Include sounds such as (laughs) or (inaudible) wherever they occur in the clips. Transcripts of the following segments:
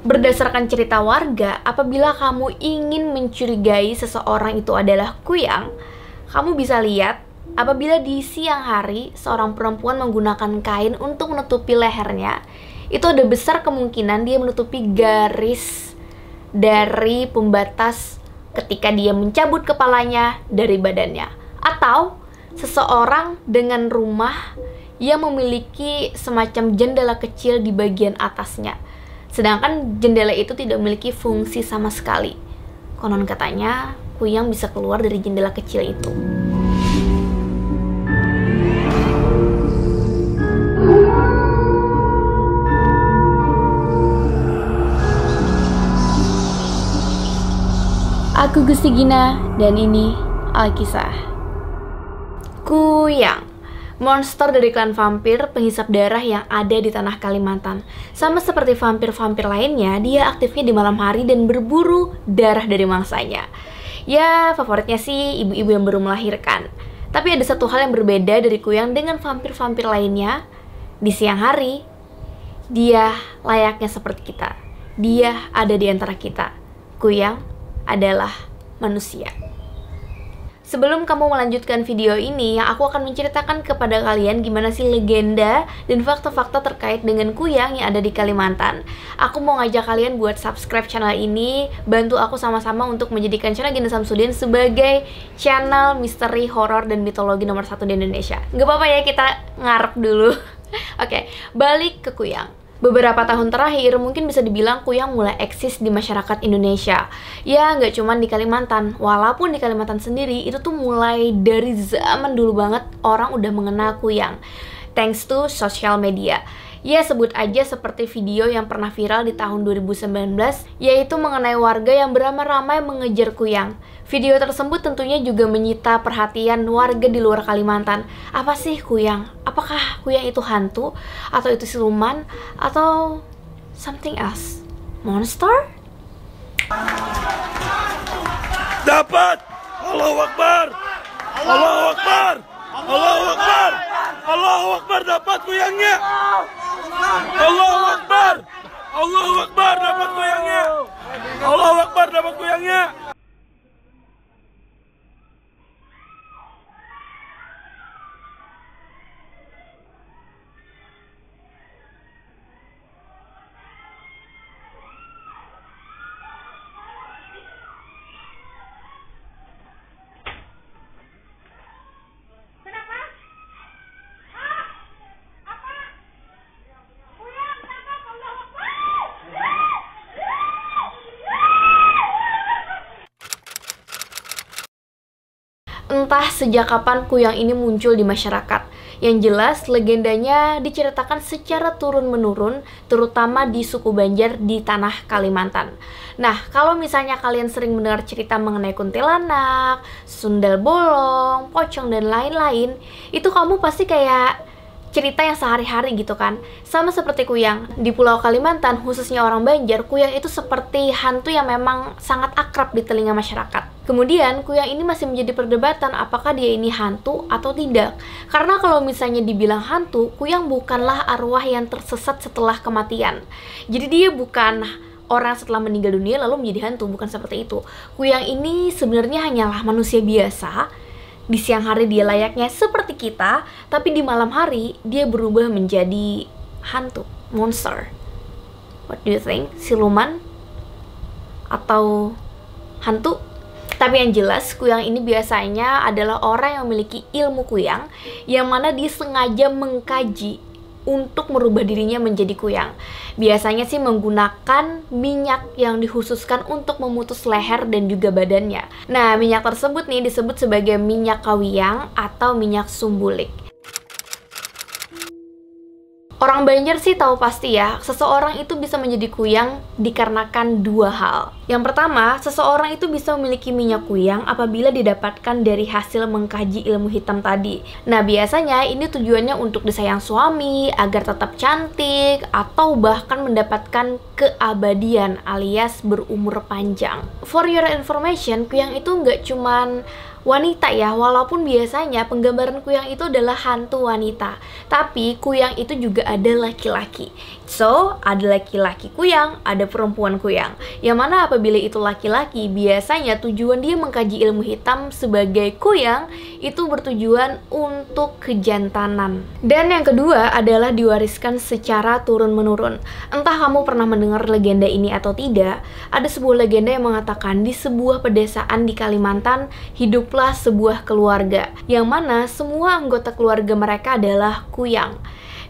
Berdasarkan cerita warga, apabila kamu ingin mencurigai seseorang itu adalah kuyang, kamu bisa lihat apabila di siang hari seorang perempuan menggunakan kain untuk menutupi lehernya, itu ada besar kemungkinan dia menutupi garis dari pembatas ketika dia mencabut kepalanya dari badannya. Atau seseorang dengan rumah yang memiliki semacam jendela kecil di bagian atasnya Sedangkan jendela itu tidak memiliki fungsi sama sekali. Konon katanya, kuyang bisa keluar dari jendela kecil itu. Aku Gusti Gina dan ini Alkisah. Kuyang monster dari klan vampir penghisap darah yang ada di tanah Kalimantan. Sama seperti vampir-vampir lainnya, dia aktifnya di malam hari dan berburu darah dari mangsanya. Ya, favoritnya sih ibu-ibu yang baru melahirkan. Tapi ada satu hal yang berbeda dari Kuyang dengan vampir-vampir lainnya. Di siang hari, dia layaknya seperti kita. Dia ada di antara kita. Kuyang adalah manusia. Sebelum kamu melanjutkan video ini, aku akan menceritakan kepada kalian gimana sih legenda dan fakta-fakta terkait dengan kuyang yang ada di Kalimantan. Aku mau ngajak kalian buat subscribe channel ini, bantu aku sama-sama untuk menjadikan channel Gina Samsudin sebagai channel misteri, horor, dan mitologi nomor satu di Indonesia. Gak apa-apa ya, kita ngarep dulu. (laughs) Oke, okay, balik ke kuyang. Beberapa tahun terakhir mungkin bisa dibilang kuyang mulai eksis di masyarakat Indonesia. Ya nggak cuma di Kalimantan, walaupun di Kalimantan sendiri itu tuh mulai dari zaman dulu banget orang udah mengenal kuyang. Thanks to social media. Ya sebut aja seperti video yang pernah viral di tahun 2019 yaitu mengenai warga yang beramai-ramai mengejar kuyang. Video tersebut tentunya juga menyita perhatian warga di luar Kalimantan. Apa sih kuyang? Apakah kuyang itu hantu? Atau itu siluman? Atau something else? Monster? Dapat! Allahu Akbar! Allahu Akbar! Allahu Akbar! Allahu Akbar dapat kuyangnya! Allahu Akbar! Allahu Akbar dapat kuyangnya! Allahu Akbar dapat kuyangnya! Entah sejak kapan kuyang ini muncul di masyarakat. Yang jelas, legendanya diceritakan secara turun-menurun, terutama di suku Banjar di tanah Kalimantan. Nah, kalau misalnya kalian sering mendengar cerita mengenai kuntilanak, sundal bolong, pocong, dan lain-lain, itu kamu pasti kayak cerita yang sehari-hari gitu kan. Sama seperti kuyang di pulau Kalimantan khususnya orang Banjar kuyang itu seperti hantu yang memang sangat akrab di telinga masyarakat. Kemudian kuyang ini masih menjadi perdebatan apakah dia ini hantu atau tidak. Karena kalau misalnya dibilang hantu kuyang bukanlah arwah yang tersesat setelah kematian. Jadi dia bukan orang setelah meninggal dunia lalu menjadi hantu bukan seperti itu. Kuyang ini sebenarnya hanyalah manusia biasa di siang hari dia layaknya seperti kita, tapi di malam hari dia berubah menjadi hantu, monster. What do you think? Siluman? Atau hantu? Tapi yang jelas, kuyang ini biasanya adalah orang yang memiliki ilmu kuyang yang mana disengaja mengkaji untuk merubah dirinya menjadi kuyang. Biasanya sih menggunakan minyak yang dikhususkan untuk memutus leher dan juga badannya. Nah, minyak tersebut nih disebut sebagai minyak kawiyang atau minyak sumbulik. Orang Banjar sih tahu pasti ya, seseorang itu bisa menjadi kuyang dikarenakan dua hal. Yang pertama, seseorang itu bisa memiliki minyak kuyang apabila didapatkan dari hasil mengkaji ilmu hitam tadi. Nah, biasanya ini tujuannya untuk disayang suami, agar tetap cantik, atau bahkan mendapatkan keabadian alias berumur panjang. For your information, kuyang itu nggak cuman wanita ya, walaupun biasanya penggambaran kuyang itu adalah hantu wanita, tapi kuyang itu juga ada laki-laki. So, ada laki-laki kuyang, ada perempuan kuyang. Yang mana apabila itu laki-laki, biasanya tujuan dia mengkaji ilmu hitam sebagai kuyang itu bertujuan untuk kejantanan. Dan yang kedua adalah diwariskan secara turun-menurun. Entah kamu pernah mendengar legenda ini atau tidak, ada sebuah legenda yang mengatakan di sebuah pedesaan di Kalimantan hidup hiduplah sebuah keluarga yang mana semua anggota keluarga mereka adalah kuyang.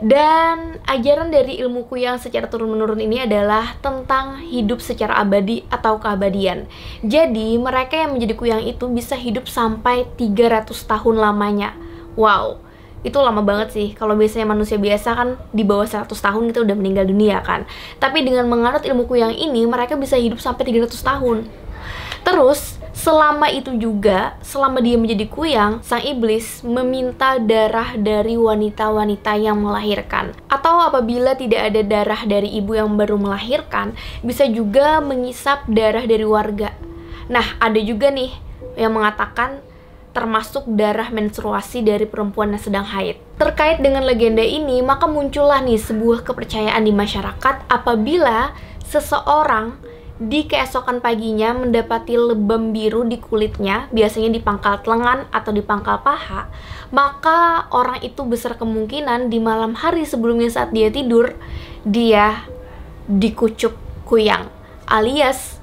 Dan ajaran dari ilmu kuyang secara turun-menurun ini adalah tentang hidup secara abadi atau keabadian. Jadi, mereka yang menjadi kuyang itu bisa hidup sampai 300 tahun lamanya. Wow, itu lama banget sih. Kalau biasanya manusia biasa kan di bawah 100 tahun itu udah meninggal dunia kan. Tapi dengan menganut ilmu kuyang ini, mereka bisa hidup sampai 300 tahun. Terus, Selama itu juga, selama dia menjadi kuyang, sang iblis meminta darah dari wanita-wanita yang melahirkan. Atau apabila tidak ada darah dari ibu yang baru melahirkan, bisa juga mengisap darah dari warga. Nah, ada juga nih yang mengatakan termasuk darah menstruasi dari perempuan yang sedang haid. Terkait dengan legenda ini, maka muncullah nih sebuah kepercayaan di masyarakat apabila seseorang di keesokan paginya mendapati lebam biru di kulitnya, biasanya di pangkal lengan atau di pangkal paha, maka orang itu besar kemungkinan di malam hari sebelumnya saat dia tidur, dia dikucup kuyang, alias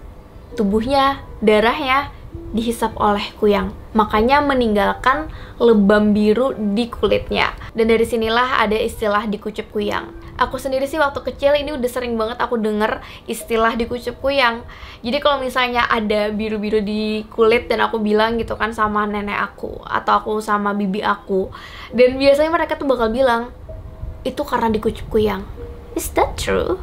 tubuhnya, darahnya dihisap oleh kuyang. Makanya meninggalkan lebam biru di kulitnya. Dan dari sinilah ada istilah dikucup kuyang aku sendiri sih waktu kecil ini udah sering banget aku denger istilah dikucup kuyang jadi kalau misalnya ada biru-biru di kulit dan aku bilang gitu kan sama nenek aku atau aku sama bibi aku dan biasanya mereka tuh bakal bilang itu karena dikucup kuyang is that true?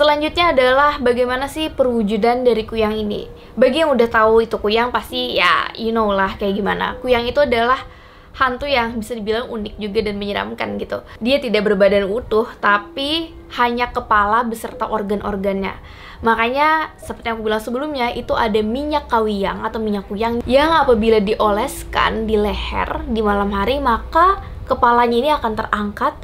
Selanjutnya adalah bagaimana sih perwujudan dari kuyang ini. Bagi yang udah tahu itu kuyang pasti ya you know lah kayak gimana. Kuyang itu adalah hantu yang bisa dibilang unik juga dan menyeramkan gitu. Dia tidak berbadan utuh, tapi hanya kepala beserta organ-organnya. Makanya seperti yang aku bilang sebelumnya itu ada minyak kawiyang atau minyak kuyang yang apabila dioleskan di leher di malam hari maka kepalanya ini akan terangkat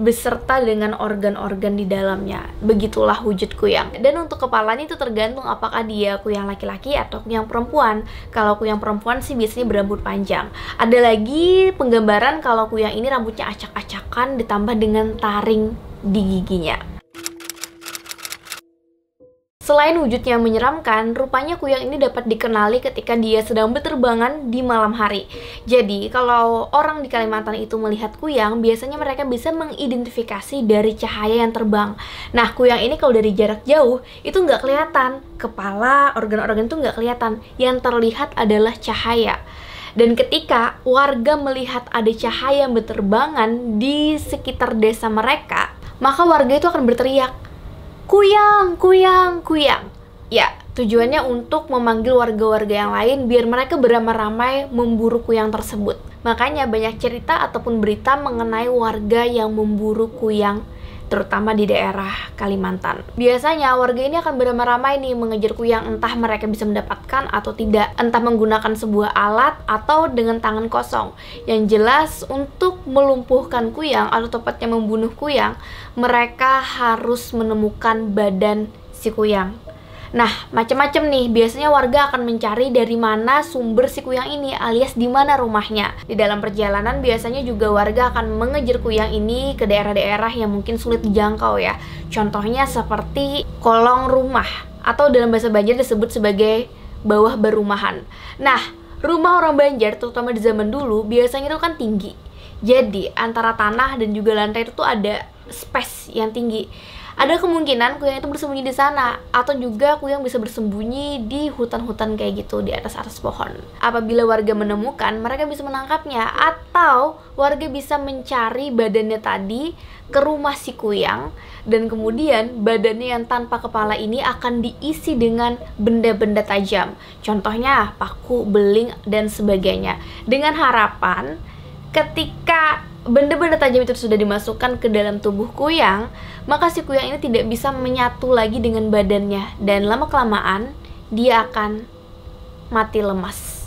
beserta dengan organ-organ di dalamnya. Begitulah wujud kuyang. Dan untuk kepalanya itu tergantung apakah dia kuyang laki-laki atau kuyang perempuan. Kalau kuyang perempuan sih biasanya berambut panjang. Ada lagi penggambaran kalau kuyang ini rambutnya acak-acakan ditambah dengan taring di giginya. Selain wujudnya menyeramkan, rupanya kuyang ini dapat dikenali ketika dia sedang berterbangan di malam hari. Jadi, kalau orang di Kalimantan itu melihat kuyang, biasanya mereka bisa mengidentifikasi dari cahaya yang terbang. Nah, kuyang ini kalau dari jarak jauh, itu nggak kelihatan. Kepala, organ-organ itu nggak kelihatan. Yang terlihat adalah cahaya. Dan ketika warga melihat ada cahaya yang berterbangan di sekitar desa mereka, maka warga itu akan berteriak, Kuyang, kuyang, kuyang. Ya, tujuannya untuk memanggil warga-warga yang lain biar mereka beramai-ramai memburu kuyang tersebut. Makanya banyak cerita ataupun berita mengenai warga yang memburu kuyang terutama di daerah Kalimantan. Biasanya warga ini akan beramai-ramai nih mengejar kuyang entah mereka bisa mendapatkan atau tidak, entah menggunakan sebuah alat atau dengan tangan kosong. Yang jelas untuk melumpuhkan kuyang atau tepatnya membunuh kuyang, mereka harus menemukan badan si kuyang. Nah, macam-macam nih. Biasanya warga akan mencari dari mana sumber si kuyang ini alias di mana rumahnya. Di dalam perjalanan biasanya juga warga akan mengejar kuyang ini ke daerah-daerah yang mungkin sulit dijangkau ya. Contohnya seperti kolong rumah atau dalam bahasa Banjar disebut sebagai bawah berumahan. Nah, rumah orang Banjar terutama di zaman dulu biasanya itu kan tinggi. Jadi, antara tanah dan juga lantai itu tuh ada space yang tinggi ada kemungkinan kuyang itu bersembunyi di sana atau juga kuyang bisa bersembunyi di hutan-hutan kayak gitu di atas atas pohon. Apabila warga menemukan, mereka bisa menangkapnya atau warga bisa mencari badannya tadi ke rumah si kuyang dan kemudian badannya yang tanpa kepala ini akan diisi dengan benda-benda tajam. Contohnya paku, beling dan sebagainya. Dengan harapan ketika benda-benda tajam itu sudah dimasukkan ke dalam tubuh kuyang, maka si kuyang ini tidak bisa menyatu lagi dengan badannya dan lama kelamaan dia akan mati lemas.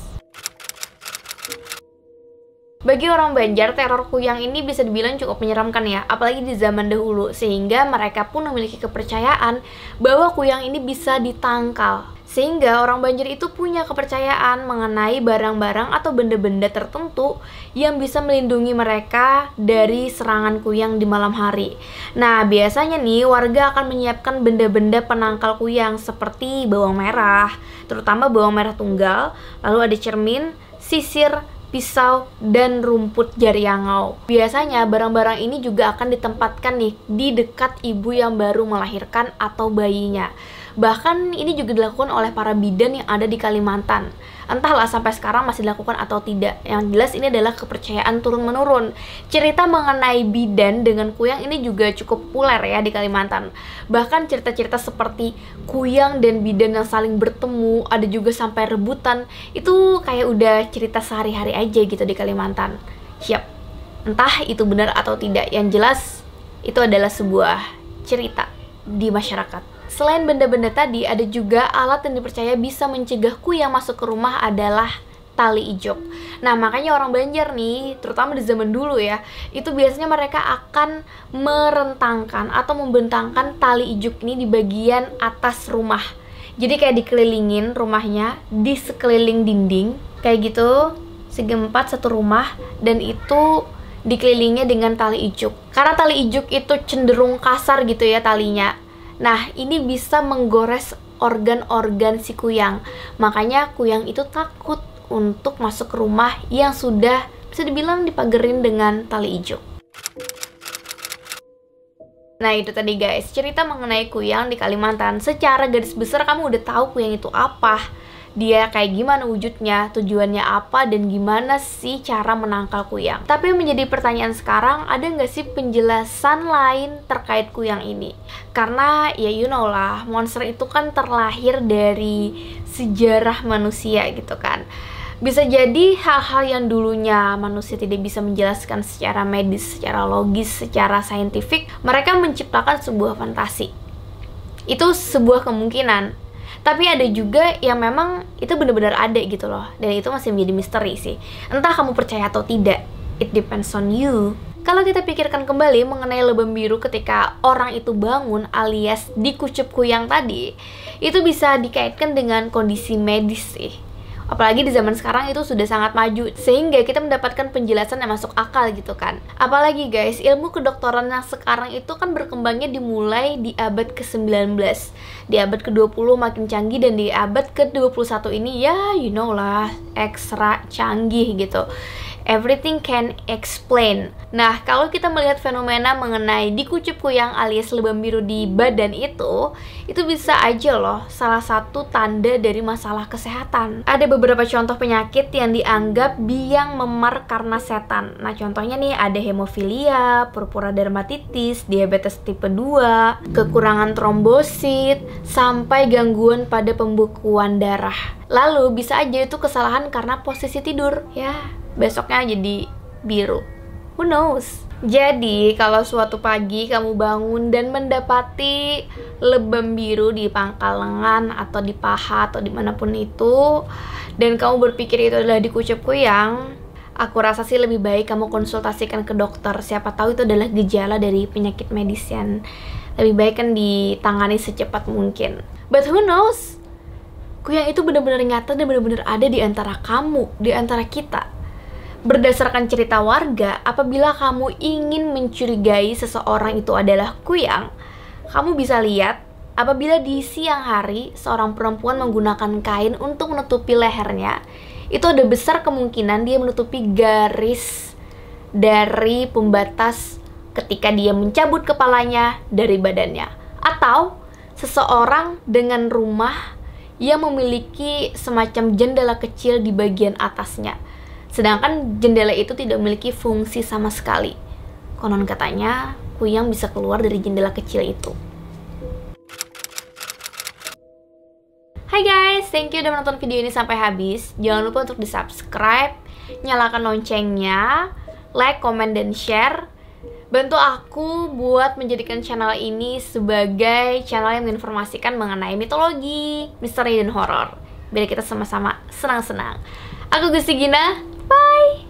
Bagi orang Banjar, teror kuyang ini bisa dibilang cukup menyeramkan ya, apalagi di zaman dahulu, sehingga mereka pun memiliki kepercayaan bahwa kuyang ini bisa ditangkal. Sehingga orang Banjar itu punya kepercayaan mengenai barang-barang atau benda-benda tertentu yang bisa melindungi mereka dari serangan kuyang di malam hari. Nah, biasanya nih warga akan menyiapkan benda-benda penangkal kuyang seperti bawang merah, terutama bawang merah tunggal, lalu ada cermin, sisir, pisau, dan rumput jariangau. Biasanya barang-barang ini juga akan ditempatkan nih di dekat ibu yang baru melahirkan atau bayinya. Bahkan ini juga dilakukan oleh para bidan yang ada di Kalimantan. Entahlah sampai sekarang masih dilakukan atau tidak. Yang jelas ini adalah kepercayaan turun-menurun. Cerita mengenai bidan dengan kuyang ini juga cukup populer ya di Kalimantan. Bahkan cerita-cerita seperti kuyang dan bidan yang saling bertemu, ada juga sampai rebutan, itu kayak udah cerita sehari-hari aja gitu di Kalimantan. Siap. Entah itu benar atau tidak, yang jelas itu adalah sebuah cerita di masyarakat. Selain benda-benda tadi, ada juga alat yang dipercaya bisa mencegah kuyang masuk ke rumah adalah tali ijuk. Nah, makanya orang Banjar nih, terutama di zaman dulu ya, itu biasanya mereka akan merentangkan atau membentangkan tali ijuk ini di bagian atas rumah. Jadi kayak dikelilingin rumahnya di sekeliling dinding, kayak gitu, segi empat satu rumah, dan itu dikelilingnya dengan tali ijuk. Karena tali ijuk itu cenderung kasar gitu ya talinya, Nah, ini bisa menggores organ-organ si kuyang. Makanya kuyang itu takut untuk masuk ke rumah yang sudah bisa dibilang dipagerin dengan tali ijuk. Nah itu tadi guys, cerita mengenai kuyang di Kalimantan Secara garis besar kamu udah tahu kuyang itu apa dia kayak gimana wujudnya, tujuannya apa, dan gimana sih cara menangkal kuyang. Tapi menjadi pertanyaan sekarang, ada nggak sih penjelasan lain terkait kuyang ini? Karena ya you know lah, monster itu kan terlahir dari sejarah manusia gitu kan. Bisa jadi hal-hal yang dulunya manusia tidak bisa menjelaskan secara medis, secara logis, secara saintifik, mereka menciptakan sebuah fantasi. Itu sebuah kemungkinan tapi ada juga yang memang itu benar-benar ada gitu loh. Dan itu masih menjadi misteri sih. Entah kamu percaya atau tidak it depends on you. Kalau kita pikirkan kembali mengenai lebam biru ketika orang itu bangun alias dikucup kuyang tadi, itu bisa dikaitkan dengan kondisi medis sih apalagi di zaman sekarang itu sudah sangat maju sehingga kita mendapatkan penjelasan yang masuk akal gitu kan. Apalagi guys ilmu kedokteran yang sekarang itu kan berkembangnya dimulai di abad ke-19 di abad ke-20 makin canggih dan di abad ke-21 ini ya you know lah ekstra canggih gitu everything can explain. Nah, kalau kita melihat fenomena mengenai dikucup kuyang alias lebam biru di badan itu, itu bisa aja loh salah satu tanda dari masalah kesehatan. Ada beberapa contoh penyakit yang dianggap biang memar karena setan. Nah, contohnya nih ada hemofilia, purpura dermatitis, diabetes tipe 2, kekurangan trombosit, sampai gangguan pada pembukuan darah. Lalu bisa aja itu kesalahan karena posisi tidur, ya besoknya jadi biru. Who knows? Jadi, kalau suatu pagi kamu bangun dan mendapati lebam biru di pangkal lengan atau di paha atau di mana pun itu, dan kamu berpikir itu adalah dikucap kuyang, aku rasa sih lebih baik kamu konsultasikan ke dokter. Siapa tahu itu adalah gejala dari penyakit medis yang lebih baik kan ditangani secepat mungkin. But who knows? Kuyang itu benar-benar nyata dan benar-benar ada di antara kamu, di antara kita. Berdasarkan cerita warga, apabila kamu ingin mencurigai seseorang itu adalah kuyang, kamu bisa lihat apabila di siang hari seorang perempuan menggunakan kain untuk menutupi lehernya, itu ada besar kemungkinan dia menutupi garis dari pembatas ketika dia mencabut kepalanya dari badannya. Atau seseorang dengan rumah yang memiliki semacam jendela kecil di bagian atasnya Sedangkan jendela itu tidak memiliki fungsi sama sekali. Konon katanya, kuyang bisa keluar dari jendela kecil itu. Hai guys, thank you udah menonton video ini sampai habis. Jangan lupa untuk di subscribe, nyalakan loncengnya, like, comment, dan share. Bantu aku buat menjadikan channel ini sebagai channel yang menginformasikan mengenai mitologi, misteri, dan horor. biar kita sama-sama senang-senang. Aku Gusti Gina, Bye!